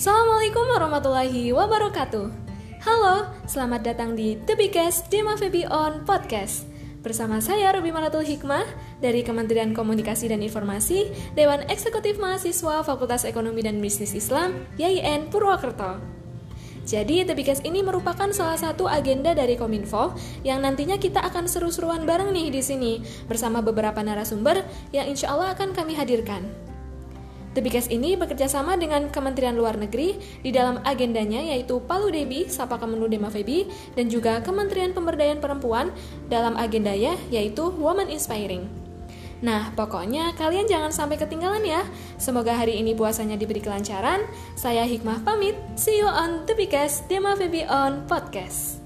Assalamualaikum warahmatullahi wabarakatuh. Halo, selamat datang di The Biggest Dema Febi On Podcast. Bersama saya Ruby Maratul Hikmah dari Kementerian Komunikasi dan Informasi, Dewan Eksekutif Mahasiswa Fakultas Ekonomi dan Bisnis Islam, YIN Purwokerto. Jadi, The Biggest ini merupakan salah satu agenda dari Kominfo yang nantinya kita akan seru-seruan bareng nih di sini bersama beberapa narasumber yang insya Allah akan kami hadirkan. The Biggest ini bekerja sama dengan Kementerian Luar Negeri di dalam agendanya yaitu Palu Debi, Sapa Dema Febi, dan juga Kementerian Pemberdayaan Perempuan dalam agendanya yaitu Woman Inspiring. Nah, pokoknya kalian jangan sampai ketinggalan ya. Semoga hari ini puasanya diberi kelancaran. Saya Hikmah pamit. See you on The Biggest Dema Febi on Podcast.